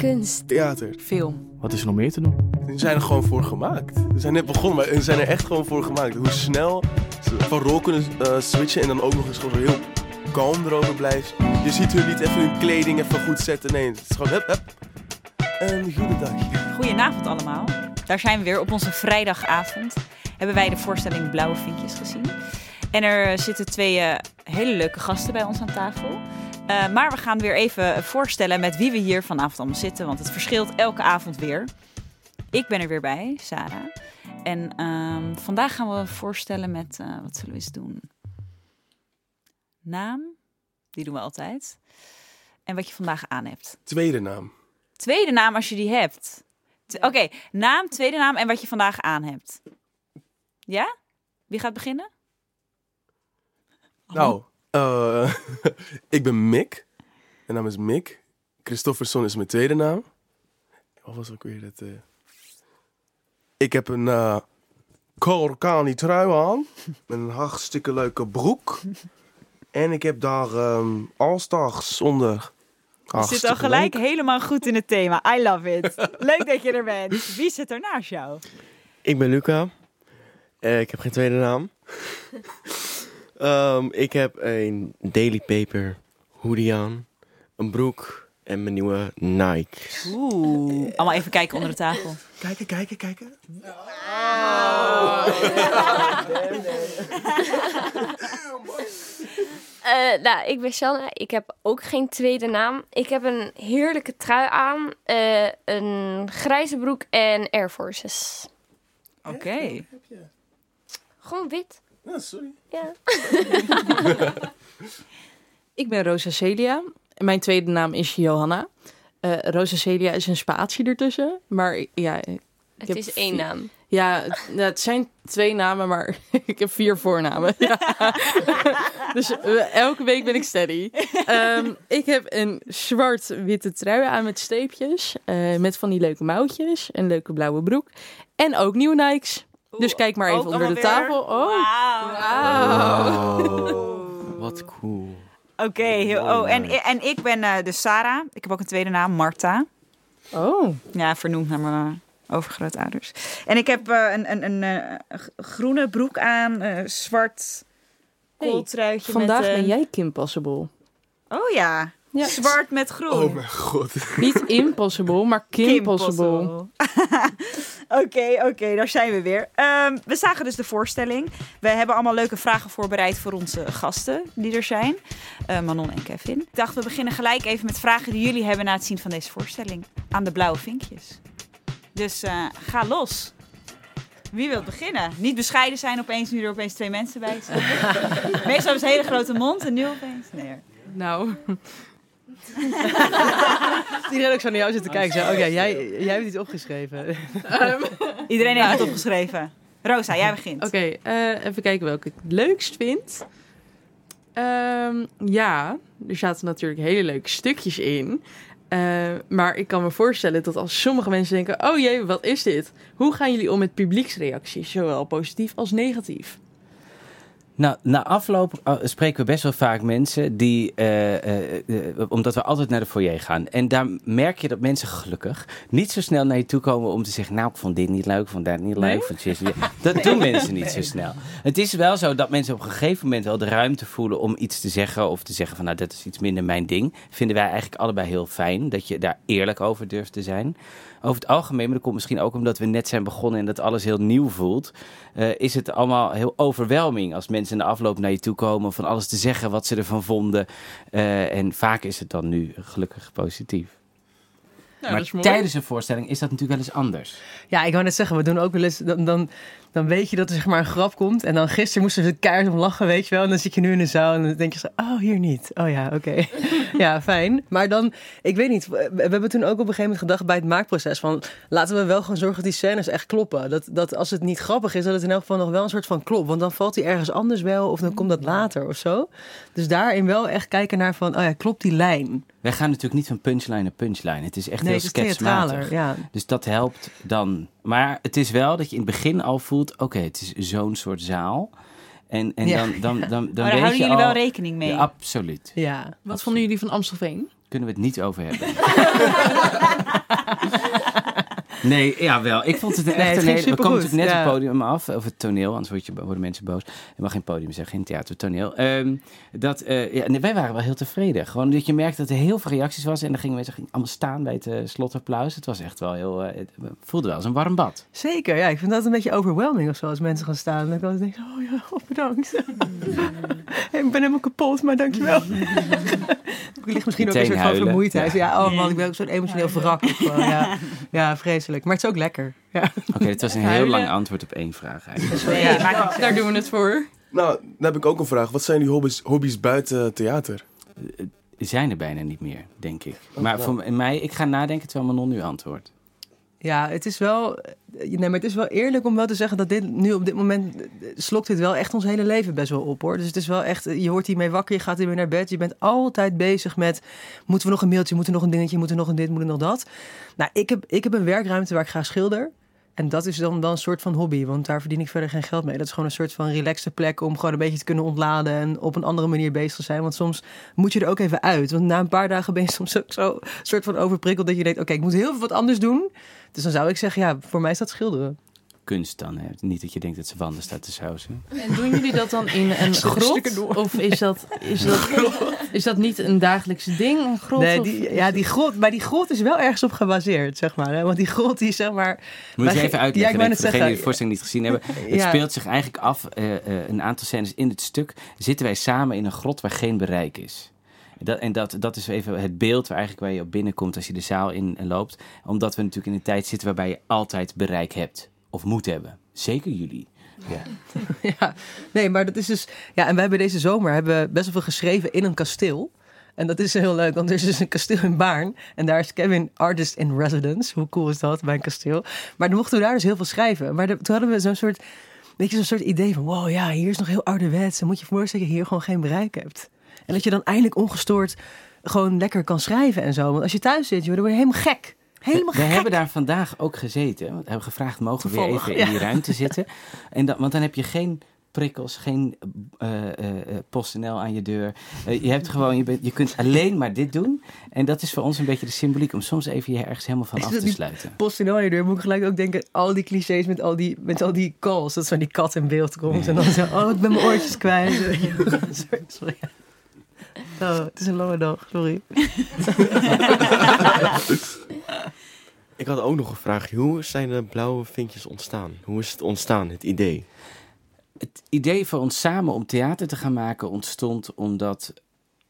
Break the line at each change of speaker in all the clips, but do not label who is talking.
Kunst.
Theater.
Film.
Wat is er nog meer te doen?
Die zijn er gewoon voor gemaakt. We zijn net begonnen, maar ze zijn er echt gewoon voor gemaakt. Hoe snel ze van rol kunnen eh, switchen en dan ook nog eens gewoon heel kalm erover blijven. Je ziet hun niet even hun kleding even goed zetten. Nee, het is gewoon hup, hup. Een goede dag.
Goedenavond allemaal. Daar zijn we weer op onze vrijdagavond. Hebben wij de voorstelling Blauwe Vinkjes gezien. En er zitten twee eh, hele leuke gasten bij ons aan tafel. Uh, maar we gaan weer even voorstellen met wie we hier vanavond allemaal zitten. Want het verschilt elke avond weer. Ik ben er weer bij, Sarah. En uh, vandaag gaan we voorstellen met, uh, wat zullen we eens doen? Naam, die doen we altijd. En wat je vandaag aan hebt.
Tweede naam.
Tweede naam als je die hebt. Oké, okay, naam, tweede naam en wat je vandaag aan hebt. Ja? Wie gaat beginnen?
Nou, uh, ik ben Mick. Mijn naam is Mick. Christofferson is mijn tweede naam. Wat was ook weer het? Uh... Ik heb een uh, Korkani trui aan. Met een hartstikke leuke broek. En ik heb daar um, Allstars onder.
Je zit al gelijk leuk. helemaal goed in het thema. I love it. Leuk dat je er bent. Wie zit er naast jou?
Ik ben Luca. Uh, ik heb geen tweede naam. um, ik heb een Daily Paper hoodie aan, een broek en mijn nieuwe Nike.
Oeh. Allemaal even kijken onder de tafel.
Kijken, kijken, kijken.
Oh. Uh, nou, ik ben Shanna. Ik heb ook geen tweede naam. Ik heb een heerlijke trui aan, uh, een grijze broek en Air Forces.
Oké. Okay.
Gewoon wit.
Ja, sorry.
Ja.
ik ben Rosa Celia. Mijn tweede naam is Johanna. Uh, Rosa Celia is een spatie ertussen. Maar ja...
Het heb is één naam.
Ja, het zijn twee namen, maar ik heb vier voornamen. Ja. dus uh, elke week ben ik steady. Um, ik heb een zwart-witte trui aan met streepjes. Uh, met van die leuke mouwtjes. Een leuke blauwe broek. En ook nieuwe Nikes. Dus kijk maar even onder de weer. tafel. Oh,
wow.
wow. Wat cool.
Oké, okay, oh, en, en ik ben uh, dus Sarah. Ik heb ook een tweede naam, Marta.
Oh.
Ja, vernoemd naar mijn overgrootouders. En ik heb uh, een, een, een, een, groene broek aan, uh, zwart kooltruitje.
Hey, vandaag
met,
ben jij Kim Possible.
Oh ja. Ja. Zwart met groen.
Oh mijn god.
Niet impossible, maar Kim, Kim Possible.
Oké, oké, okay, okay, daar zijn we weer. Um, we zagen dus de voorstelling. We hebben allemaal leuke vragen voorbereid voor onze gasten die er zijn. Uh, Manon en Kevin. Ik dacht, we beginnen gelijk even met vragen die jullie hebben na het zien van deze voorstelling. Aan de blauwe vinkjes. Dus uh, ga los. Wie wil beginnen? Niet bescheiden zijn opeens, nu er opeens twee mensen bij zijn. Meestal hebben ze een hele grote mond en nu opeens. Nee.
Nou. Iedereen ook zo naar jou zitten kijken. Zo, Oké, okay, jij, jij hebt iets opgeschreven.
Um, Iedereen heeft het opgeschreven. Rosa, jij begint.
Oké, okay, uh, even kijken welke ik het leukst vind. Um, ja, er zaten natuurlijk hele leuke stukjes in. Uh, maar ik kan me voorstellen dat als sommige mensen denken: oh jee, wat is dit? Hoe gaan jullie om met publieksreacties, zowel positief als negatief?
Nou, na afloop uh, spreken we best wel vaak mensen die, uh, omdat we altijd naar de foyer gaan. En daar merk je dat mensen gelukkig niet zo snel naar je toe komen om te zeggen, nou, ik vond dit niet leuk, ik vond dat niet leuk. Nee? Vond dit... Dat nee. doen mensen niet zo snel. Het is wel zo dat mensen op een gegeven moment wel de ruimte voelen om iets te zeggen of te zeggen van, nou, dat is iets minder mijn ding. Vinden wij eigenlijk allebei heel fijn, dat je daar eerlijk over durft te zijn over het algemeen, maar dat komt misschien ook omdat we net zijn begonnen en dat alles heel nieuw voelt, uh, is het allemaal heel overwhelming als mensen in de afloop naar je toe komen van alles te zeggen wat ze ervan vonden. Uh, en vaak is het dan nu gelukkig positief. Maar tijdens een voorstelling is dat natuurlijk wel eens anders.
Ja, ik wou net zeggen, we doen ook wel eens. Dan, dan, dan weet je dat er zeg maar een grap komt. En dan gisteren moesten ze keihard om lachen, weet je wel. En dan zit je nu in de zaal en dan denk je zo, oh, hier niet. Oh ja, oké. Okay. ja, fijn. Maar dan, ik weet niet. We hebben toen ook op een gegeven moment gedacht bij het maakproces van... laten we wel gewoon zorgen dat die scènes echt kloppen. Dat, dat als het niet grappig is, dat het in elk geval nog wel een soort van klopt. Want dan valt hij ergens anders wel of dan komt dat later of zo. Dus daarin wel echt kijken naar van, oh ja, klopt die lijn?
Wij gaan natuurlijk niet van punchline naar punchline. Het is echt nee, heel sketchmatig.
Ja.
Dus dat helpt dan. Maar het is wel dat je in het begin al voelt... oké, okay, het is zo'n soort zaal... En, en
ja.
dan, dan, dan, dan
maar daar
weet
houden
je
jullie
al,
wel rekening mee?
Ja, absoluut.
Ja. Wat
absoluut.
vonden jullie van Amstelveen?
Kunnen we het niet over hebben. Nee, ja wel. Ik vond het een
Nee,
echt
het
een
ging
hele... We komen natuurlijk net
ja.
het podium af, of het toneel, anders word je, worden mensen boos. Je mag geen podium zeggen, geen theater, toneel. Ehm, dat, eh, ja, nee, wij waren wel heel tevreden. Gewoon dat je merkte dat er heel veel reacties was en dan gingen mensen gingen allemaal staan bij het eh, slotapplaus. Het was echt wel heel... eh, het voelde wel als een warm bad.
Zeker, ja. Ik vind dat een beetje overwhelming of zo als mensen gaan staan. Dan kan ik denk, oh ja, oh, bedankt. ik ben helemaal kapot, maar dankjewel. ik lig misschien ook een soort van vermoeidheid.
Ja.
Ja. oh man, ik ben ook zo'n emotioneel wrak. Ja. ja, vreselijk. Maar het is ook lekker. Ja.
Oké, het was een heel lang antwoord op één vraag eigenlijk.
Ja.
Daar doen we het voor.
Nou, dan heb ik ook een vraag. Wat zijn die hobby's, hobby's buiten theater?
Die zijn er bijna niet meer, denk ik.
Oh,
Maar
nou.
voor mij, ik ga nadenken terwijl Manon nu antwoordt.
Ja, het is wel. Nee, maar het is wel eerlijk om wel te zeggen dat dit nu op dit moment eh, slokt dit wel echt ons hele leven best wel op hoor. Dus het is wel echt. Je wordt hiermee wakker, je gaat hiermee naar bed. Je bent altijd bezig met. Moeten we nog een mailtje, moeten we nog een dingetje, moeten we nog een dit, moeten we nog dat. Nou, ik heb, ik heb een werkruimte waar ik graag schilder. En dat is dan wel een soort van hobby, want daar verdien ik verder geen geld mee. Dat is gewoon een soort van relaxte plek om gewoon een beetje te kunnen ontladen en op een andere manier bezig te zijn. Want soms moet je er ook even uit. Want na een paar dagen ben je soms ook zo soort van overprikkeld dat je denkt: oké, ik moet heel veel wat anders doen. Dus dan zou ik zeggen, ja, voor mij is dat schilderen.
Kunst dan, hè? Niet dat je denkt dat ze wanden staat te sausen.
En doen jullie dat dan in een grot? Of is dat, is, dat, is dat niet een dagelijkse ding? Een grot?
Nee,
of-
die, ja, die grot, maar die grot is wel ergens op gebaseerd, zeg maar. Hè? Want die grot, die zeg maar...
Moet je even
Ja,
uitleggen,
ik
denk
net
voor degenen die
zeggen.
de voorstelling niet gezien hebben. Het
Ja.
speelt zich eigenlijk af, eh, eh, een aantal scènes in het stuk, zitten wij samen in een grot waar geen bereik is. Dat, en dat, dat is even het beeld waar, eigenlijk waar je op binnenkomt als je de zaal in loopt. Omdat we natuurlijk in een tijd zitten waarbij je altijd bereik hebt. Of moet hebben. Zeker jullie. Ja.
Ja, nee, maar dat is dus... Ja, en wij hebben deze zomer hebben best wel veel geschreven in een kasteel. En dat is heel leuk, want er is dus een kasteel in Baarn. En daar is Kevin artist in residence. Hoe cool is dat, bij een kasteel? Maar dan mochten we daar dus heel veel schrijven. Maar toen hadden we zo'n soort... Weet je, zo'n soort idee van... Wow, ja, hier is nog heel ouderwets. En moet je je voorstellen dat je hier gewoon geen bereik hebt. En dat je dan eindelijk ongestoord gewoon lekker kan schrijven en zo. Want als je thuis zit, joh, dan word je helemaal gek. Helemaal
We
gek.
hebben daar vandaag ook gezeten. Want we hebben gevraagd, mogen we weer even in die ruimte zitten? En dan, want dan heb je geen prikkels, geen eh, eh, PostNL aan je deur. Je, hebt gewoon, je, bent, je kunt alleen maar dit doen. En dat is voor ons een beetje de symboliek om soms even je ergens helemaal van
Is
af
dat
te sluiten.
post in al je deur moet ik gelijk ook denken... al die clichés met al die, met al die calls. Dat zo'n die kat in beeld komt. En dan zo... Oh, ik ben mijn oortjes kwijt. sorry, sorry. Oh, het is een lange dag, sorry.
Ik had ook nog een vraag. Hoe zijn de blauwe vinkjes ontstaan? Hoe is het ontstaan, het idee?
Het idee voor ons samen om theater te gaan maken ontstond omdat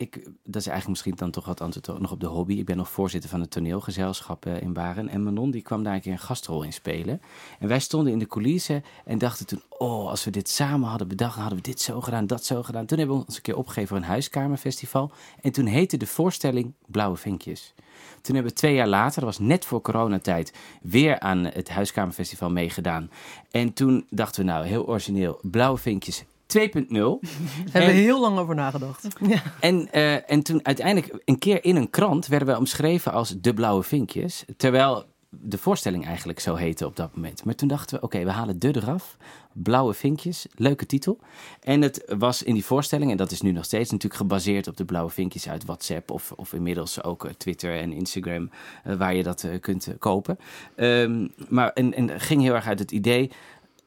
ik, dat is eigenlijk misschien dan toch wat antwoord nog op de hobby. Ik ben nog voorzitter van het toneelgezelschap eh, in Baren. En Manon die kwam daar een keer een gastrol in spelen. En wij stonden in de coulissen en dachten toen, oh, als we dit samen hadden bedacht, hadden we dit zo gedaan, dat zo gedaan. Toen hebben we ons een keer opgegeven voor een huiskamerfestival. En toen heette de voorstelling Blauwe Vinkjes. Toen hebben we twee jaar later, dat was net voor coronatijd, weer aan het Huiskamerfestival meegedaan. En toen dachten we, nou, heel origineel, Blauwe Vinkjes 2.0.
Hebben we heel lang over nagedacht. Ja.
En, eh, en toen uiteindelijk een keer in een krant werden we omschreven als de blauwe vinkjes. Terwijl de voorstelling eigenlijk zo heette op dat moment. Maar toen dachten we, oké, we halen de eraf. Blauwe vinkjes, leuke titel. En het was in die voorstelling, en dat is nu nog steeds natuurlijk gebaseerd op de blauwe vinkjes uit WhatsApp. Of, of inmiddels ook eh, Twitter en Instagram, eh, waar je dat kunt kopen. Ehm, maar en, en ging heel erg uit het idee.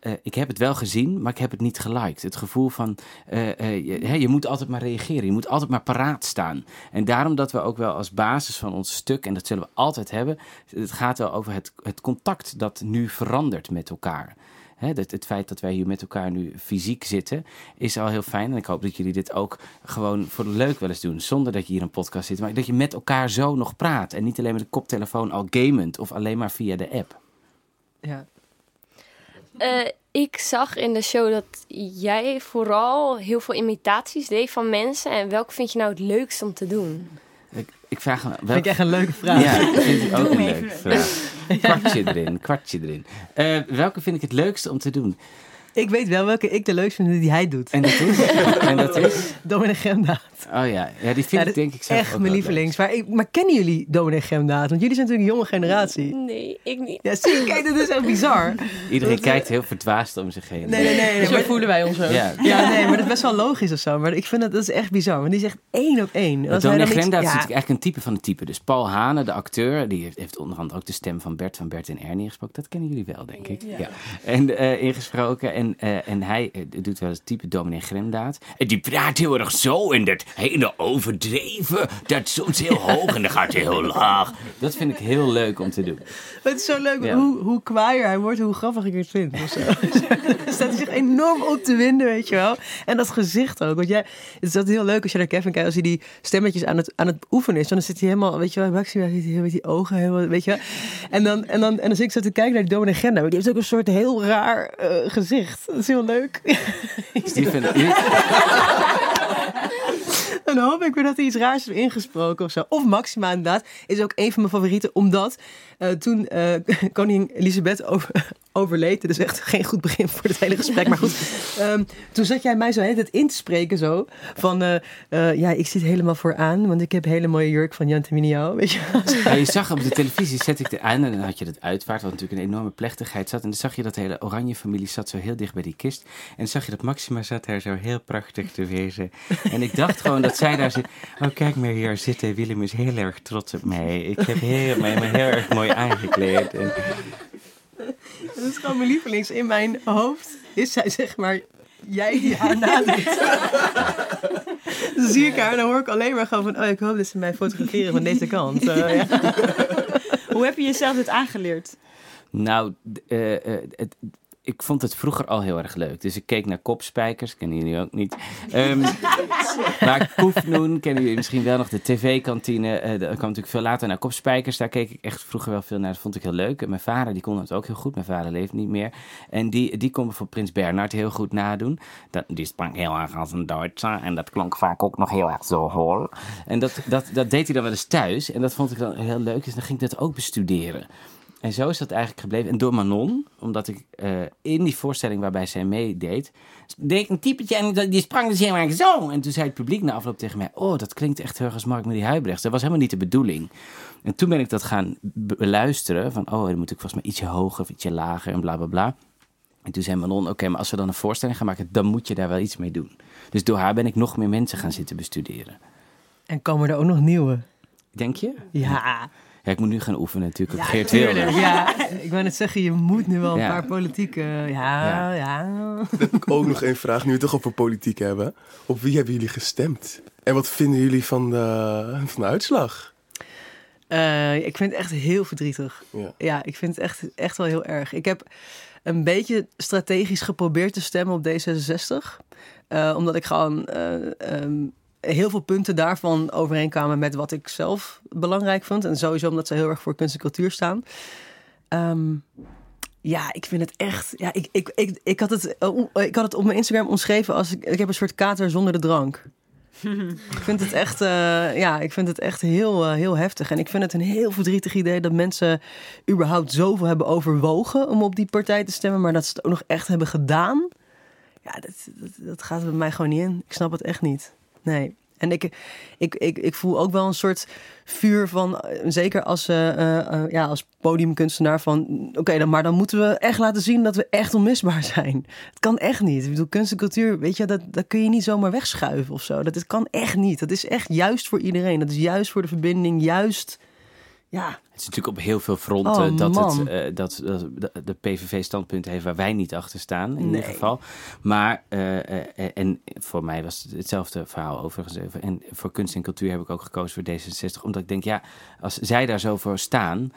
Eh, ik heb het wel gezien, maar ik heb het niet geliked. Het gevoel van, eh, eh, je, je moet altijd maar reageren. Je moet altijd maar paraat staan. En daarom dat we ook wel als basis van ons stuk, en dat zullen we altijd hebben, het gaat wel over het, het contact dat nu verandert met elkaar. Het, het feit dat wij hier met elkaar nu fysiek zitten, is al heel fijn. En ik hoop dat jullie dit ook gewoon voor leuk wel eens doen. Zonder dat je hier een podcast zit. Maar dat je met elkaar zo nog praat. En niet alleen met de koptelefoon al gamend. Of alleen maar via de app.
Ja.
Eh, ik zag in de show dat jij vooral heel veel imitaties deed van mensen. En welke vind je nou het leukst om te doen?
Ik, ik vraag me...
Vind ik echt een leuke vraag.
Ja, dat vind ik ook
Doe
een leuke vraag. Kwartje erin, kwartje erin. Eh, welke vind ik het leukste om te doen?
Ik weet wel welke ik de leukste vind die hij doet.
En dat is? en dat is?
Dominic Gemdaad.
Oh ja, ja die vind
Ja,
ik denk ik zelf
Echt
ook
mijn lievelings. Maar, ik, maar kennen jullie Dominic Gemdaad? Want jullie zijn natuurlijk een jonge generatie.
Nee, ik niet.
Ja, zie je, kijk, dat is echt bizar.
Iedereen kijkt heel verdwaasd om zich heen.
Nee, nee, nee. nee
Zo
maar,
voelen wij ons ook.
Ja.
ja, nee, maar dat is best wel logisch of zo. Maar ik vind dat, dat is echt bizar. Want die is echt één op één. Als
Dominic Grendaat is natuurlijk eigenlijk een type van het type. Dus Paul Hane, de acteur, die heeft, heeft onder andere ook de stem van Bert van Bert en Ernie gesproken. Dat kennen jullie wel, denk ik. Ja. En eh, ingesproken. En, eh, en hij eh, doet wel het type Dominic Grendaat. En die praat heel erg zo en dat hele overdreven. Dat soms heel hoog en dan gaat hij heel laag. Dat vind ik heel leuk om te doen.
Het is zo leuk
Ja.
hoe, hoe kwaaier hij wordt, hoe grappig ik het vind. Of zo. Dan staat hij zich enorm op te winden, weet je wel. En dat gezicht ook. Want jij, het is altijd heel leuk als je naar Kevin kijkt, als hij die stemmetjes aan het, aan het oefenen is. Dan zit hij helemaal, weet je wel, Maxima zit hij met die ogen helemaal, weet je wel. En dan, en dan, en dan zit ik zo te kijken naar die Dominic Genda. Maar die heeft ook een soort heel raar eh, gezicht. Dat is heel leuk.
Dus die.
Dan hoop ik weer dat hij iets raars heeft ingesproken of zo. Of Maxima inderdaad is ook een van mijn favorieten. Omdat eh, toen eh, koningin Elisabeth over, overleed. Dit is echt geen goed begin voor het hele gesprek. Maar goed. ehm, toen zat jij mij zo het in te spreken zo. Van eh, eh, ja, ik zit helemaal vooraan. Want ik heb een hele mooie jurk van Jan. Weet je.
Ja, je zag op de televisie, zet ik het aan en dan had je het uitvaart, wat natuurlijk een enorme plechtigheid zat. En dan zag je dat de hele oranje familie zat zo heel dicht bij die kist. En dan zag je dat Maxima zat daar zo heel prachtig te wezen. En ik dacht gewoon dat zij daar zit. Oh, kijk maar hier zitten. Willem is heel erg trots op mij. Ik heb heel, mij heel erg mooi aangekleed. En,
Dat is gewoon mijn lievelings. In mijn hoofd is zij zeg maar jij die haar nadoet. dan zie ik haar en dan hoor ik alleen maar gewoon van... Oh, ik hoop dat ze mij fotograferen van deze kant. Eh, ja.
Hoe heb je jezelf dit aangeleerd?
nou, eh, eh, het, ik vond het vroeger al heel erg leuk. Dus ik keek naar kopspijkers, kennen jullie ook niet. Ehm maar Koefnoen kennen jullie misschien wel nog. De tv-kantine, eh, daar kwam natuurlijk veel later naar kopspijkers. Daar keek ik echt vroeger wel veel naar. Dat vond ik heel leuk. En mijn vader, die kon het ook heel goed. Mijn vader leeft niet meer. En die, die kon voor Prins Bernhard heel goed nadoen. Dat, die sprak heel erg als een Duitser. En dat klonk vaak ook nog heel erg zo hol. En dat, dat, dat deed hij dan wel eens thuis. En dat vond ik dan heel leuk. Dus dan ging ik dat ook bestuderen. En zo is dat eigenlijk gebleven. En door Manon, omdat ik eh, in die voorstelling waarbij zij meedeed, deed ik een typetje en die sprang dus erg zo. En toen zei het publiek na afloop tegen mij, oh, dat klinkt echt heel erg als Mark Marie Huibrechts. Dat was helemaal niet de bedoeling. En toen ben ik dat gaan be- beluisteren, van oh, dan moet ik volgens mij ietsje hoger of ietsje lager en bla bla bla. En toen zei Manon, oké, maar als we dan een voorstelling gaan maken, dan moet je daar wel iets mee doen. Dus door haar ben ik nog meer mensen gaan zitten bestuderen.
En komen er ook nog nieuwe?
Denk je?
Ja,
Ja, ik moet nu gaan oefenen natuurlijk op
ja
Geert. Wilders.
Ja, ik wou net zeggen, je moet nu wel een
Ja.
paar politieke... Ja,
Ja.
ja.
Dan heb ik ook nog één vraag, nu we het toch over politiek hebben. Op wie hebben jullie gestemd? En wat vinden jullie van de, van de uitslag?
Eh, ik vind het echt heel verdrietig.
Ja.
Ja, ik vind het echt, echt wel heel erg. Ik heb een beetje strategisch geprobeerd te stemmen op D66. Eh, omdat ik gewoon eh, ehm, heel veel punten daarvan overeenkwamen met wat ik zelf belangrijk vond. En sowieso omdat ze heel erg voor kunst en cultuur staan. Ehm, ja, ik vind het echt. Ja, ik, ik, ik, ik, had het, eh, o- ik had het op mijn Instagram omschreven als ik, ik heb een soort kater zonder de drank. Ik vind het echt, eh, ja, ik vind het echt heel, eh, heel heftig. En ik vind het een heel verdrietig idee dat mensen überhaupt zoveel hebben overwogen om op die partij te stemmen, maar dat ze het ook nog echt hebben gedaan. Ja, dat, dat, dat gaat bij mij gewoon niet in. Ik snap het echt niet. Nee. En ik, ik, ik, ik voel ook wel een soort vuur van, eh, zeker als, eh, ja, als podiumkunstenaar, van oké, dan, maar dan moeten we echt laten zien dat we echt onmisbaar zijn. Het kan echt niet. Ik bedoel, kunst en cultuur, weet je, dat, dat kun je niet zomaar wegschuiven of zo. Dat, dat kan echt niet. Dat is echt juist voor iedereen. Dat is juist voor de verbinding, juist, ja,
Het is natuurlijk op heel veel fronten
Oh,
dat,
man.
het, eh, dat, dat de- PVV standpunt heeft waar wij niet achter staan, in
Nee.
ieder geval. Maar, eh, eh, en voor mij was het hetzelfde verhaal overigens. En voor kunst en cultuur heb ik ook gekozen voor D66. Omdat ik denk, ja, als zij daar zo voor staan,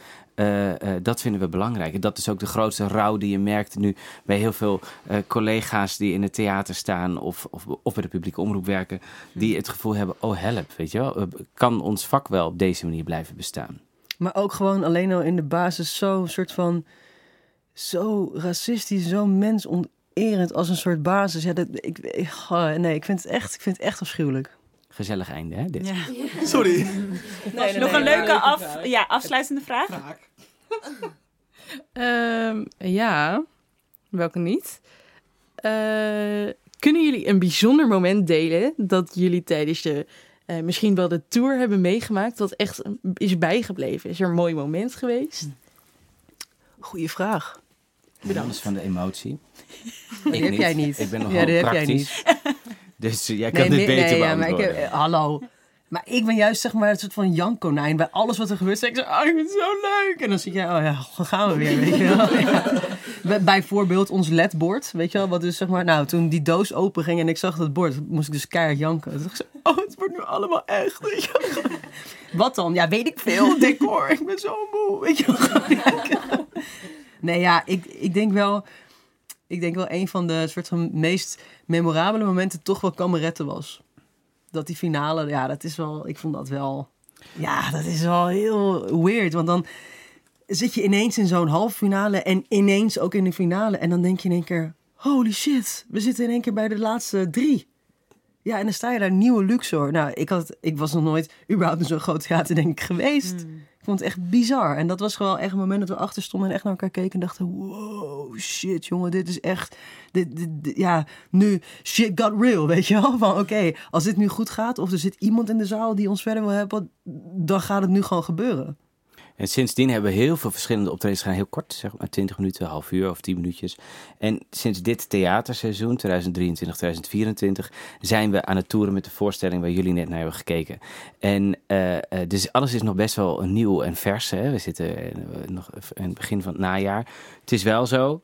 dat vinden we belangrijk. En dat is ook de grootste rouw die je merkt nu bij heel veel collega's die in het theater staan of, of, of bij de publieke omroep werken. Die het gevoel hebben, oh help, weet je wel. Kan ons vak wel op deze manier blijven bestaan?
Maar ook gewoon alleen al in de basis zo'n soort van... Zo racistisch, zo mensonterend als een soort basis. Ja, dat, ik, ik- oh, nee, ik vind, het echt, ik vind het echt afschuwelijk.
Gezellig einde, hè? Dit.
Ja.
Sorry.
Nog een leuke af, ja, afsluitende vraag.
Ehm, ja, welke niet?
Eh, kunnen jullie een bijzonder moment delen dat jullie tijdens de eh, misschien wel de tour hebben meegemaakt, dat echt is bijgebleven? Is er een mooi moment geweest?
Goeie vraag.
Bedankt van de emotie.
Die heb jij niet.
Ik ben nogal
Ja, die heb jij
praktisch. Dus jij kan
Nee,
dit
nee,
beter
nee, ja, maar ik heb, eh, hallo. Maar ik ben juist zeg maar een soort van jankkonijn. Bij alles wat er gebeurt zeg ik zo, oh, ik vind het zo leuk. En dan zie je, oh ja, dan gaan we weer, weet je wel. Bijvoorbeeld ons ledbord, weet je wel. Wat dus zeg maar, nou, toen die doos open ging en ik zag dat bord, moest ik dus keihard janken. Toen dacht ik zo, oh, het wordt nu allemaal echt. Wat dan? Ja, weet ik veel. Decor, ik ben zo moe, weet je wel. Nee, ja, ik, ik denk wel... Ik denk wel een van de soort van meest memorabele momenten toch wel kameretten was. Dat die finale, ja, dat is wel... Ik vond dat wel... Ja, dat is wel heel weird. Want dan zit je ineens in zo'n halve finale en ineens ook in de finale. En dan denk je in één keer, holy shit, we zitten in één keer bij de laatste drie. Ja, en dan sta je daar nieuwe Luxor. Nou, ik, had, ik was nog nooit überhaupt in zo'n groot theater denk ik geweest. Ik vond het echt bizar. En dat was gewoon echt een moment dat we achter stonden en echt naar elkaar keken en dachten: wow, shit, jongen, dit is echt. Dit, ja, nu shit got real, weet je wel? Van oké, als dit nu goed gaat of er zit iemand in de zaal die ons verder wil hebben, dan gaat het nu gewoon gebeuren.
En sindsdien hebben we heel veel verschillende optredens gedaan. Heel kort, zeg maar 20 minuten, half uur of 10 minuutjes. En sinds dit theaterseizoen, 2023, 2024, zijn we aan het toeren met de voorstelling waar jullie net naar hebben gekeken. En eh, eh, dus alles is nog best wel nieuw en vers. Hè? We zitten eh, nog in het begin van het najaar. Het is wel zo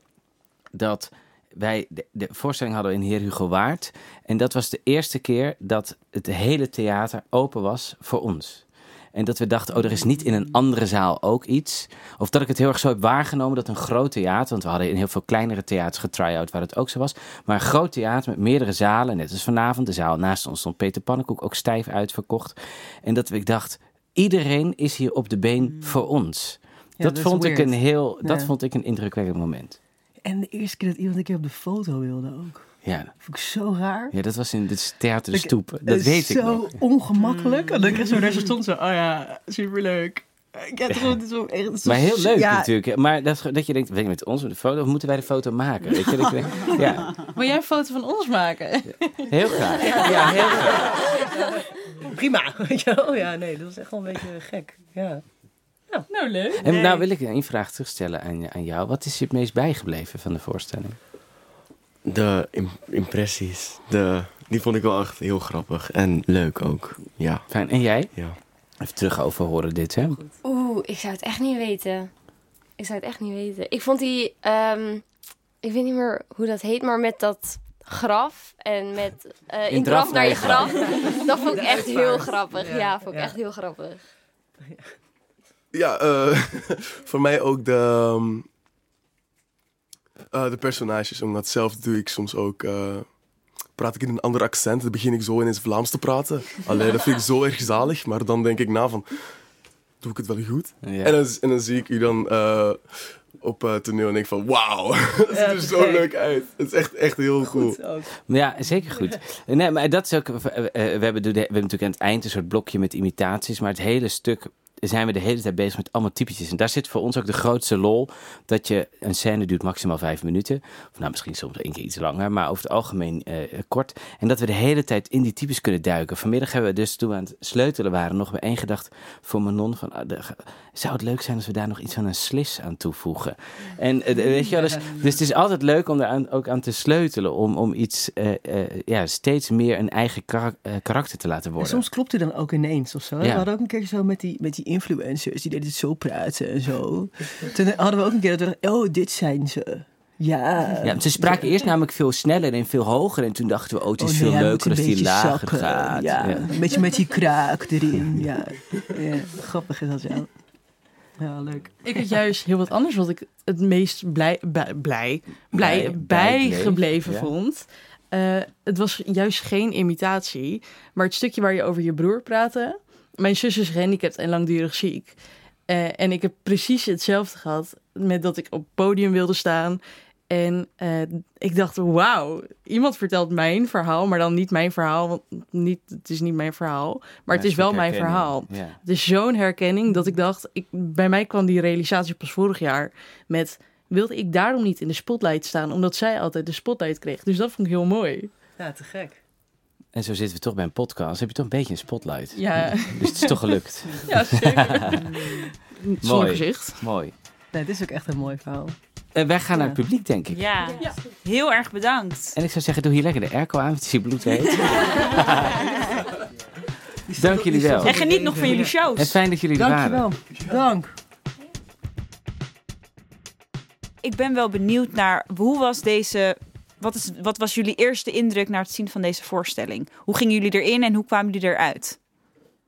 dat wij de, de voorstelling hadden in Heer Hugo Waard. En dat was de eerste keer dat het hele theater open was voor ons. En dat we dachten, oh, er is niet in een andere zaal ook iets. Of dat ik het heel erg zo heb waargenomen dat een groot theater... want we hadden in heel veel kleinere theaters getry-out waar het ook zo was... maar een groot theater met meerdere zalen, net als vanavond. De zaal naast ons stond Peter Pannenkoek ook stijf uitverkocht. En dat ik dacht, iedereen is hier op de been voor ons.
Mm. Ja,
dat vond ik een heel, dat vond ik een indrukwekkend moment.
En de eerste keer dat iemand een keer op de foto wilde ook.
Ja,
Vond ik zo raar.
ja dat was in het theater de
Ik-
stoep. Dat
Het is
weet ik
zo
nog.
ongemakkelijk. En dan kreeg zo daar zo stond zo, oh ja, superleuk. Ik heb gewoon, het is zo echt, het is
Maar
zo-
heel leuk
ja,
natuurlijk. Maar dat, dat je denkt, weet je, met ons met de foto, of moeten wij de foto maken? Weet je, dat je denkt, ja,
Wil jij een foto van ons maken?
heel graag. Ja, heel graag.
Prima. Weet je wel? Ja, nee, dat was echt wel een beetje gek. Ja.
Nou, leuk.
En nou wil ik een vraag terugstellen aan, aan jou. Wat is je het meest bijgebleven van de voorstelling?
De im- impressies, de, die vond ik wel echt heel grappig en leuk ook. Ja,
Fijn. En jij?
ja.
Even terug over horen dit, hè?
Oeh, ik zou het echt niet weten. Ik zou het echt niet weten. Ik vond die, ehm, ik weet niet meer hoe dat heet, maar met dat graf en met eh, in, draf naar je graf. dat vond ik echt heel grappig. Ja,
Ja,
vond ik
ja.
echt heel grappig.
Ja, eh, voor mij ook de, ehm, eh, de personages. Omdat zelf doe ik soms ook... eh, praat ik in een ander accent. Dan begin ik zo ineens Vlaams te praten. Allee, dat vind ik zo erg zalig. Maar dan denk ik na van... Doe ik het wel goed?
Ja.
En, dan, en dan zie ik u dan eh, op eh, toneel en denk van... Wauw, dat ziet er zo leuk uit. Het is echt, echt heel cool.
Goed ook.
Ja, zeker goed. Nee, maar dat is ook. we, hebben, we hebben natuurlijk aan het eind een soort blokje met imitaties. Maar het hele stuk zijn we de hele tijd bezig met allemaal typetjes. En daar zit voor ons ook de grootste lol. Dat je een scène duurt maximaal vijf minuten. Of nou, misschien soms één keer iets langer. Maar over het algemeen eh, kort. En dat we de hele tijd in die types kunnen duiken. Vanmiddag hebben we dus toen we aan het sleutelen waren. nog bij één gedacht voor Manon. Van, ah, de- zou het leuk zijn als we daar nog iets van een slis aan toevoegen? En eh, weet je wel, dus, dus het is altijd leuk om daar aan- ook aan te sleutelen. Om, om iets eh, eh, ja, steeds meer een eigen kara- karakter te laten
En
worden.
soms klopt het dan ook ineens of zo.
Ja.
We hadden ook een keer zo met die, met die influencers, die deden het zo praten en zo. Toen hadden we ook een keer dat we dachten, oh, dit zijn ze. Ja.
Ja, ze spraken eerst namelijk veel sneller en veel hoger. En toen dachten we, oh, het is
Oh,
veel leuker als die lager
zakken.
gaat.
Ja,
Ja.
een beetje met die kraak erin. Ja, ja grappig is dat ja. Ja, leuk.
Ik had juist heel wat anders wat ik het meest blij, bij- blij, blij, bijgebleven vond. Eh, het was juist geen imitatie, maar het stukje waar je over je broer praatte. Mijn zus is gehandicapt en langdurig ziek. Eh, en ik heb precies hetzelfde gehad met dat ik op het podium wilde staan. En eh, ik dacht, wauw, iemand vertelt mijn verhaal, maar dan niet mijn verhaal. Want niet, het is niet mijn verhaal, maar het is wel mijn verhaal.
Ja.
Het is zo'n herkenning dat ik dacht, ik, bij mij kwam die realisatie pas vorig jaar met wilde ik daarom niet in de spotlight staan, omdat zij altijd de spotlight kreeg. Dus dat vond ik heel mooi.
Ja, te gek.
En zo zitten we toch bij een podcast. Heb je toch een beetje een spotlight.
Ja,
Dus het is toch gelukt.
ja zeker. Zonder
Mooi.
gezicht.
Mooi.
Nee, dit is ook echt een mooi verhaal.
Eh, wij gaan naar het publiek, denk ik.
Ja. heel erg bedankt.
En ik zou zeggen, doe hier lekker de airco aan, want het is hier bloedheet. Dank jullie wel.
En geniet nog van jullie shows.
En fijn dat jullie er waren.
Dankjewel. Dank.
Ik ben wel benieuwd naar hoe was deze. Wat, is, wat was jullie eerste indruk na het zien van deze voorstelling? Hoe gingen jullie erin en hoe kwamen jullie eruit?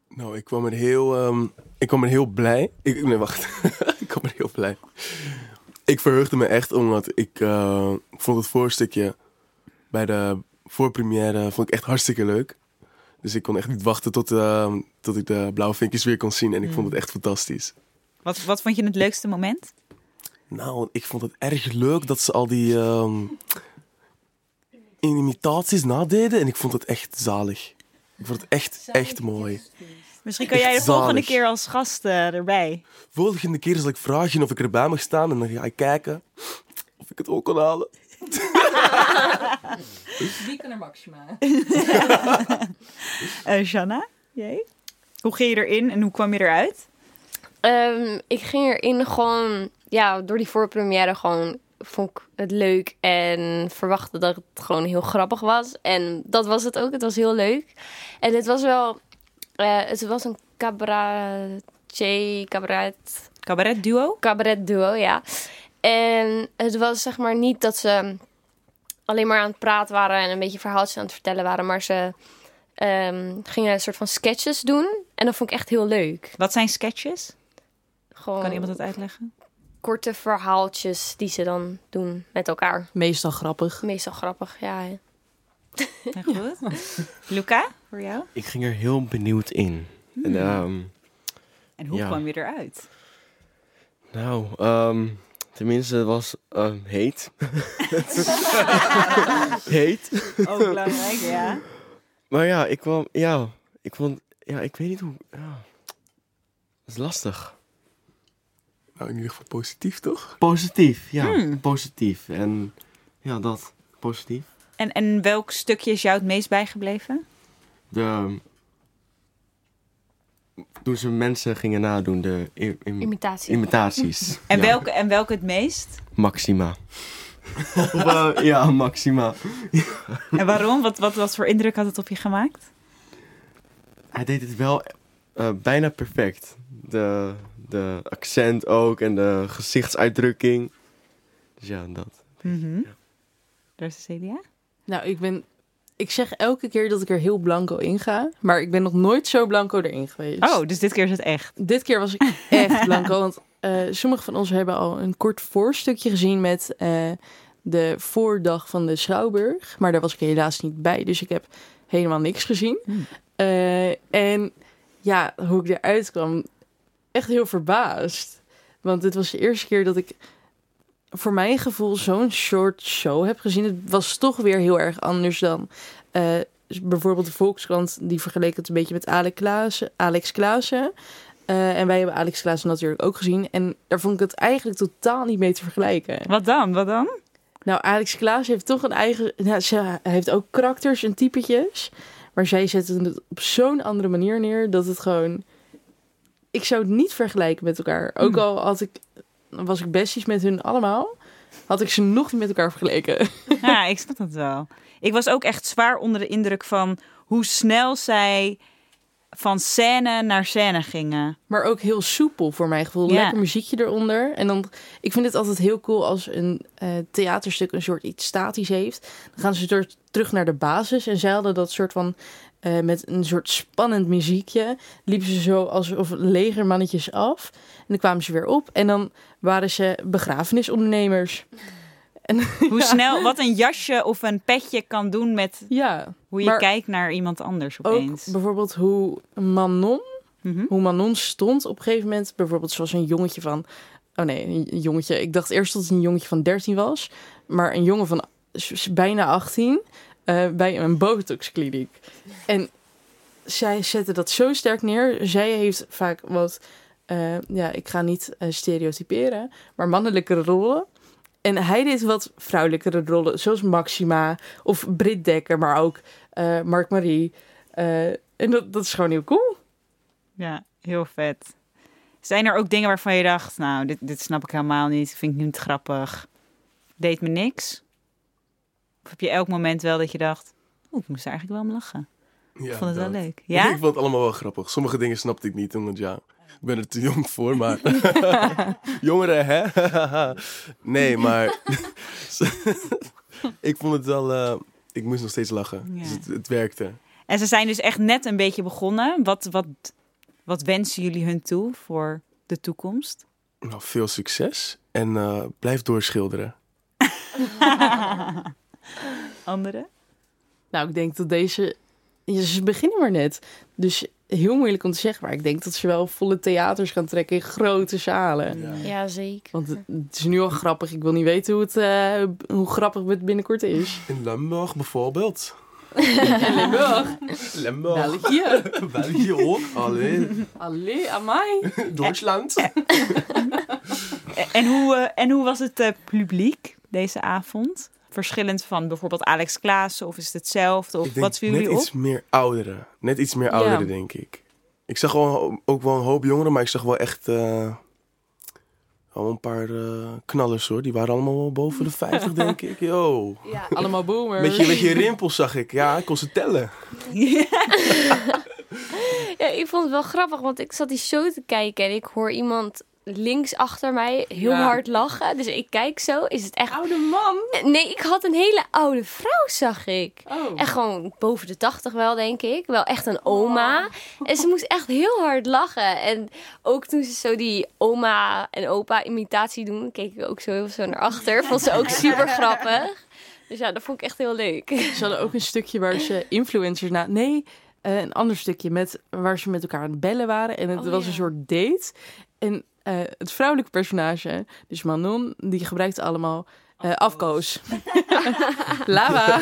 Nou, ik kwam er heel, ehm, ik kwam er heel blij. Ik, nee, wacht. ik kwam er heel blij. Ik verheugde me echt omdat ik, eh, ik vond het voorstukje bij de voorpremière vond ik echt hartstikke leuk. Dus ik kon echt niet wachten tot, ehm, tot ik de blauwe vinkjes weer kon zien. En ik vond het echt fantastisch.
Wat, wat vond je het leukste moment?
Nou, ik vond het erg leuk dat ze al die ehm, imitaties nadeden. En ik vond het echt zalig. Ik vond het echt, echt mooi.
Misschien kan jij de volgende
zalig.
keer als gast eh, erbij.
Volgende keer zal ik vragen of ik erbij mag staan. En dan ga ik kijken of ik het ook kan halen.
Wie kan er Maxima?
Eh Shanna, jij? Hoe ging je erin en hoe kwam je eruit?
Ehm, ik ging erin gewoon, ja, door die voorpremière gewoon vond ik het leuk en verwachtte dat het gewoon heel grappig was. En dat was het ook. Het was heel leuk. En het was wel, eh, het was een cabaretje, cabaret,
Cabaret duo?
cabaret duo, ja. En het was zeg maar niet dat ze alleen maar aan het praten waren en een beetje verhaaltjes aan het vertellen waren, maar ze ehm, gingen een soort van sketches doen. En dat vond ik echt heel leuk.
Wat zijn sketches?
Gewoon
Kan iemand dat uitleggen?
korte verhaaltjes die ze dan doen met elkaar.
Meestal grappig.
Meestal grappig, ja.
Ja, goed. Luca, voor jou?
Ik ging er heel benieuwd in. En, ehm,
En hoe
Ja.
kwam je eruit?
nou, ehm, tenminste, het was ehm, heet. heet.
Ook belangrijk, ja.
Maar ja, ik kwam, ja, ik vond, ja, ik weet niet hoe, ja. Dat is lastig.
Nou, in ieder geval positief, toch?
Positief, ja,
Hmm.
positief. En ja, dat, positief.
En, en welk stukje is jou het meest bijgebleven?
De, toen ze mensen gingen nadoen, de im- im-
Imitatie.
imitaties.
En,
Ja.
welke, en welke het meest?
Maxima. Of, eh, ja, Maxima.
En waarom? Wat, wat, wat voor indruk had het op je gemaakt?
Hij deed het wel eh, bijna perfect. De, de accent ook en de gezichtsuitdrukking. Dus ja, dat.
Mhm. Daar is Celia.
Nou, ik ben... Ik zeg elke keer dat ik er heel blanco in ga. Maar ik ben nog nooit zo blanco erin geweest.
Oh, dus dit keer is het echt.
Dit keer was ik echt blanco. Want eh sommige van ons hebben al een kort voorstukje gezien met eh, de voordag van de Schouwburg. Maar daar was ik helaas niet bij. Dus ik heb helemaal niks gezien.
Hmm.
Eh, en ja, hoe ik eruit kwam, echt heel verbaasd. Want dit was de eerste keer dat ik voor mijn gevoel zo'n short show heb gezien. Het was toch weer heel erg anders dan eh, bijvoorbeeld de Volkskrant. Die vergeleek het een beetje met Alex Klaassen. Alex Klaassen. Eh, en wij hebben Alex Klaassen natuurlijk ook gezien. En daar vond ik het eigenlijk totaal niet mee te vergelijken.
Wat dan? Wat dan?
Nou, Alex Klaas heeft toch een eigen... Nou, ze heeft ook karakters en typetjes. Maar zij zetten het op zo'n andere manier neer... dat het gewoon... Ik zou het niet vergelijken met elkaar. Ook al had ik, was ik besties met hun allemaal... had ik ze nog niet met elkaar vergeleken.
Ja, ik snap dat wel. Ik was ook echt zwaar onder de indruk van hoe snel zij van scène naar scène gingen.
Maar ook heel soepel voor mijn gevoel.
Ja.
Lekker muziekje eronder. En dan, ik vind het altijd heel cool als een eh, theaterstuk een soort iets statisch heeft. Dan gaan ze ter- terug naar de basis. En zij hadden dat soort van, eh, met een soort spannend muziekje, liepen ze zo alsof legermannetjes af. En dan kwamen ze weer op. En dan waren ze begrafenisondernemers. En
Hoe snel, wat een jasje of een petje kan doen met
ja,
hoe je kijkt naar iemand anders
ook
opeens.
bijvoorbeeld hoe Manon
Mhm.
hoe Manon stond op een gegeven moment. Bijvoorbeeld zoals een jongetje van... Oh nee, een jongetje. Ik dacht eerst dat het een jongetje van 13 was. Maar een jongen van bijna 18 eh, bij een botoxkliniek. En zij zette dat zo sterk neer. Zij heeft vaak wat... eh, ja, ik ga niet eh, stereotyperen. Maar mannelijke rollen. En hij deed wat vrouwelijkere rollen, zoals Maxima of Britt Dekker, maar ook Mark Marie. En dat, dat is gewoon heel cool.
Ja, heel vet. Zijn er ook dingen waarvan je dacht, nou, dit, dit snap ik helemaal niet, vind ik niet grappig. Deed me niks? Of heb je elk moment wel dat je dacht, oeh, ik moest er eigenlijk wel om lachen.
Ja,
ik vond het wel leuk.
Ik
Ja?
vond het allemaal wel grappig. Sommige dingen snapte ik niet, omdat ja, ik ben er te jong voor, maar... Jongeren, hè? nee, maar... ik vond het wel... eh, ik moest nog steeds lachen.
Ja.
Dus het, het werkte.
En ze zijn dus echt net een beetje begonnen. Wat, wat, wat wensen jullie hun toe voor de toekomst?
Nou, veel succes. En eh, blijf doorschilderen.
Anderen?
Nou, ik denk dat deze... Ja, ze beginnen maar net. Dus heel moeilijk om te zeggen. Maar ik denk dat ze wel volle theaters gaan trekken in grote zalen.
Ja, zeker.
Want het, het is nu al grappig. Ik wil niet weten hoe, het, eh, hoe grappig het binnenkort is.
In Limburg bijvoorbeeld.
In Limburg.
Limburg.
België.
België ook. Allee.
Allee, amai.
Duitsland.
En hoe, eh, en hoe was het eh, publiek deze avond? Verschillend van bijvoorbeeld Alex Klaassen of is het hetzelfde? Of
Ik denk
wat viel
net
jullie op?
iets meer ouderen. Net iets meer ouderen, denk ik. Ik zag wel, ook wel een hoop jongeren, maar ik zag wel echt eh, al een paar eh, knallers hoor. Die waren allemaal wel boven de 50, denk ik. Yo.
Ja.
Allemaal boomers.
Beetje, beetje rimpels zag ik. Ja, ik kon ze tellen.
ja, ik vond het wel grappig, want ik zat die show te kijken en ik hoor iemand links achter mij heel
Ja.
hard lachen. Dus ik kijk zo, is het echt...
Oude man.
Nee, ik had een hele oude vrouw, zag ik.
Oh.
Echt gewoon boven de tachtig wel, denk ik. Wel echt een oma. En ze moest echt heel hard lachen. En ook toen ze zo die oma en opa imitatie doen, keek ik ook zo heel zo naar achter. Vond ze ook super grappig. Dus ja, dat vond ik echt heel leuk.
Ze hadden ook een stukje waar ze influencers na. Nee, eh, een ander stukje met, waar ze met elkaar aan het bellen waren. En het
Oh,
was
ja.
een soort date. En eh, het vrouwelijke personage, dus Manon, die gebruikte allemaal eh, afkoos. Lava.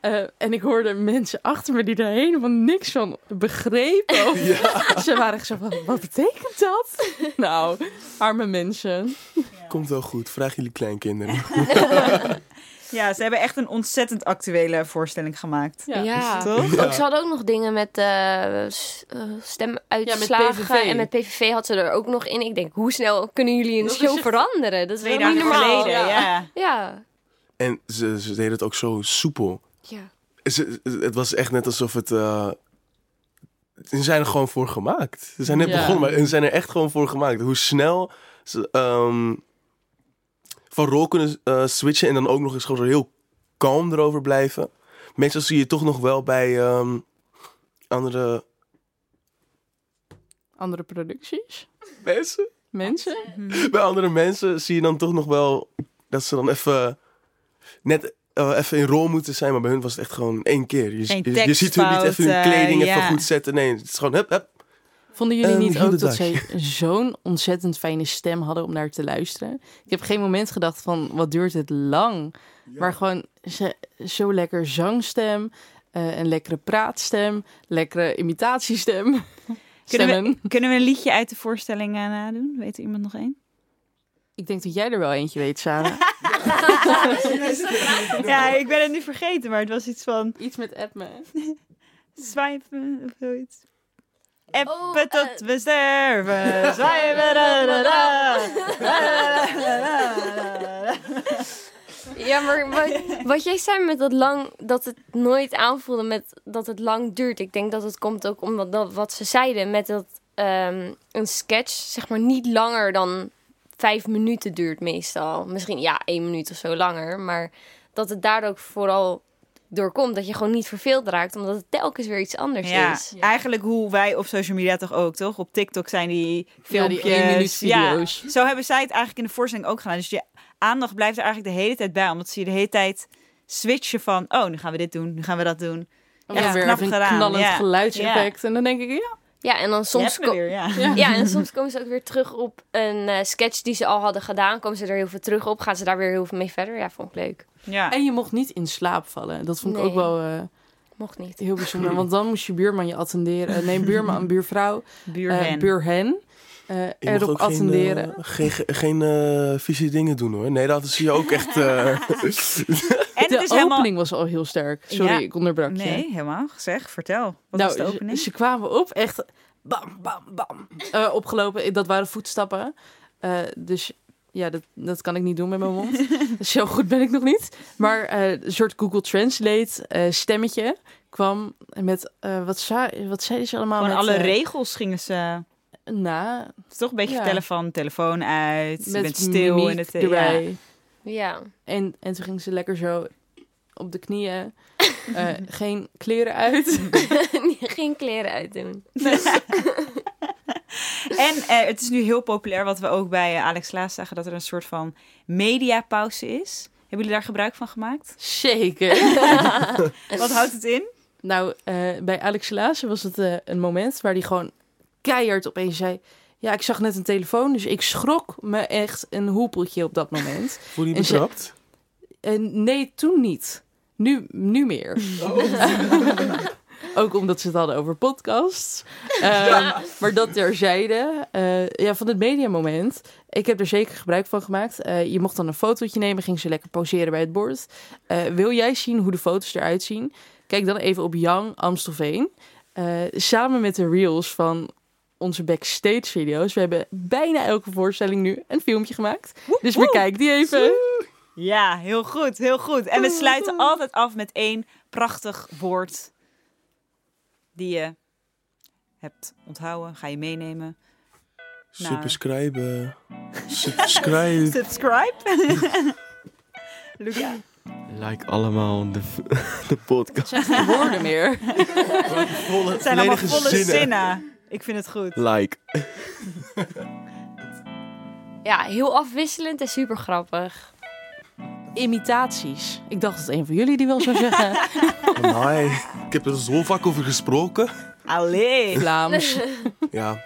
Eh, en ik hoorde mensen achter me die er helemaal niks van begrepen. Of- Ze waren echt zo van, wat betekent dat? nou, arme mensen.
Komt wel goed. Vraag jullie kleinkinderen.
Ja, ze hebben echt een ontzettend actuele voorstelling gemaakt.
Ja.
Ja.
Toch?
Ook, ze hadden ook nog dingen met eh, s- eh, stemuitslagen.
Ja, met PVV.
En met PVV had ze er ook nog in. Ik denk, hoe snel kunnen jullie een
Dat
show veranderen? Dat is
Twee
wel niet
dagen geleden, ja.
Ja.
En ze, ze deden het ook zo soepel.
ja.
Ze, het was echt net alsof het... eh, ze zijn er gewoon voor gemaakt. Ze zijn net
Ja.
begonnen, maar ze zijn er echt gewoon voor gemaakt. Hoe snel ze ehm, van rol kunnen eh, switchen en dan ook nog eens gewoon zo heel kalm erover blijven. Meestal zie je toch nog wel bij ehm, andere
Andere producties,
mensen.
mensen.
Bij andere mensen zie je dan toch nog wel dat ze dan even net eh, even in rol moeten zijn. Maar bij hun was het echt gewoon één keer. Je, je, je ziet hun niet even hun kleding even
ja.
goed zetten. Nee, het is gewoon hup, hup.
Vonden jullie
Ehm,
niet ook dat zij zo'n ontzettend fijne stem hadden om naar te luisteren? Ik heb geen moment gedacht van, wat duurt het lang? Maar gewoon ze, zo lekker zangstem, eh, een lekkere praatstem, lekkere imitatiestem.
Kunnen we, kunnen we een liedje uit de voorstelling eh, nadoen? Weet er iemand nog één?
Ik denk dat jij er wel eentje weet, Sarah.
Ja, ik ben het nu vergeten, maar het was iets van
Iets met app me.
swipen of zoiets. Appen
Oh,
tot
eh.
we sterven.
Ja, maar wat, wat jij zei met dat lang, dat het nooit aanvoelde met dat het lang duurt. Ik denk dat het komt ook omdat dat, wat ze zeiden met dat ehm, een sketch zeg maar niet langer dan vijf minuten duurt meestal. Misschien ja, één minuut of zo langer. Maar dat het daardoor ook vooral doorkomt dat je gewoon niet verveeld raakt, omdat het telkens weer iets anders
Ja,
is.
eigenlijk hoe wij op social media toch ook, toch? Op TikTok zijn die
Ja,
filmpjes.
die
Ja, zo hebben zij het eigenlijk in de voorstelling ook gedaan. Dus je aandacht blijft er eigenlijk de hele tijd bij, omdat ze je de hele tijd switchen van, oh, nu gaan we dit doen, nu gaan we dat doen.
Of
Ja,
weer een knallend
ja.
geluidseffect. En dan denk ik, ja,
Ja, en dan soms
weer, ja.
Ja, en soms komen ze ook weer terug op een eh, sketch die ze al hadden gedaan. Komen ze er heel veel terug op. Gaan ze daar weer heel veel mee verder. Ja, vond ik leuk.
ja.
En je mocht niet in slaap vallen. Dat vond ik
Nee.
ook wel eh,
Mocht niet.
heel bijzonder. Want dan moest je buurman je attenderen. Nee, buurman, buurvrouw,
Buurhen.
eh buurhen. eh,
mag
erop
ook geen,
attenderen.
geen, ge- geen eh, vieze dingen doen hoor. Nee, dat zie je ook echt.
de
is
opening
helemaal...
was al heel sterk. Sorry,
Ja.
ik onderbrak je.
Nee, helemaal. Zeg, vertel. Wat
nou,
was de
ze-
opening?
Ze, kwamen op, echt bam, bam, bam. eh, opgelopen. Dat waren voetstappen. Eh, dus ja, dat, dat kan ik niet doen met mijn mond. Zo goed ben ik nog niet. Maar eh, een soort Google Translate eh, stemmetje kwam met... eh, wat, zei, wat zeiden ze allemaal? Met,
alle regels gingen ze...
Nou,
Toch een beetje
Ja.
vertellen van telefoon uit, je
met
bent stil in het... ja.
erbij.
Ja.
En, en toen ging ze lekker zo op de knieën. Eh, geen kleren uit.
Geen kleren uitdoen.
En eh, het is nu heel populair, wat we ook bij eh, Alex Laas zagen, dat er een soort van mediapauze is. Hebben jullie daar gebruik van gemaakt?
Zeker.
Wat houdt het in?
Nou, eh, bij Alex Laassen was het eh, een moment waar hij gewoon keihard opeens zei... Ja, ik zag net een telefoon, dus ik schrok me echt een hoepeltje op dat moment.
Voel je je
En ze-
betrapt?
En nee, toen niet. Nu, nu meer. Ook omdat ze het hadden over podcasts. Ehm, Maar dat terzijde. eh ja, van het mediamoment. Ik heb er zeker gebruik van gemaakt. Eh, je mocht dan een fotootje nemen. Ging ze lekker poseren bij het bord. Eh, wil jij zien hoe de foto's eruit zien? Kijk dan even op Young Amstelveen. Samen met de reels van onze backstage video's. We hebben bijna elke voorstelling nu een filmpje gemaakt. Dus bekijk die even.
Ja, heel goed, heel goed. En we sluiten altijd af met één prachtig woord die je hebt onthouden. Ga je meenemen. Nou.
Subscribe. Subscribe.
Subscribe. Luca.
Like allemaal de, de podcast.
Het zijn geen woorden meer.
Volle,
Het zijn allemaal volle zinnen. Ik vind het goed.
Like.
Ja, heel afwisselend en super grappig.
Imitaties. Ik dacht dat een van jullie die wel zou zeggen.
Amai. Ik heb er zo vaak over gesproken.
Allee.
Vlaams.
Ja.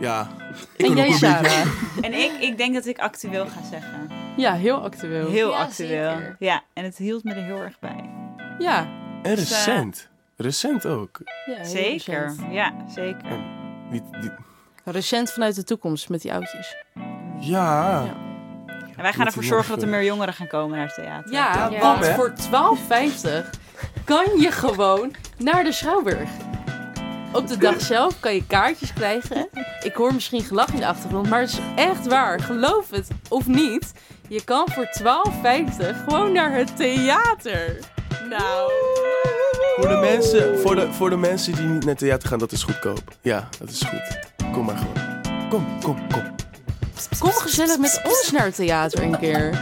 Ja. Ik
En jij, Sarah?
En ik, ik denk dat ik actueel ga zeggen.
Ja, heel actueel.
Heel
Ja,
actueel.
zeker.
Ja, en het hield me er heel erg bij.
Ja,
En recent. Recent ook.
ja
Zeker.
Recent.
Ja, zeker.
Niet, niet-
Recent vanuit de toekomst met die oudjes.
ja.
Ja.
En wij gaan ervoor zorgen dat er meer jongeren gaan komen naar het theater.
Ja,
Ja.
want voor 12,50 kan je gewoon naar de Schouwburg. Op de dag zelf kan je kaartjes krijgen. Ik hoor misschien gelach in de achtergrond, maar het is echt waar. Geloof het of niet. Je kan voor 12,50 gewoon naar het theater. Nou.
Voor de, mensen, voor, de, voor de mensen die niet naar theater gaan, dat is goedkoop. Ja, dat is goed. Kom maar gewoon. Kom, kom, kom.
Kom gezellig met ons naar het theater een keer.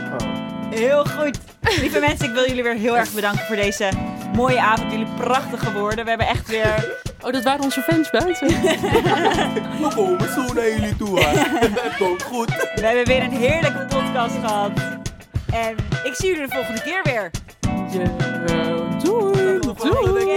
Heel goed. Lieve mensen, ik wil jullie weer heel erg bedanken voor deze mooie avond. Jullie prachtige woorden. We hebben echt weer...
Oh, dat waren onze fans buiten.
We komen zo naar jullie toe. hè. Het komt goed.
We hebben weer een heerlijke podcast gehad. En ik zie jullie de volgende keer weer.
Ja, doei.
Tot de volgende
Doei.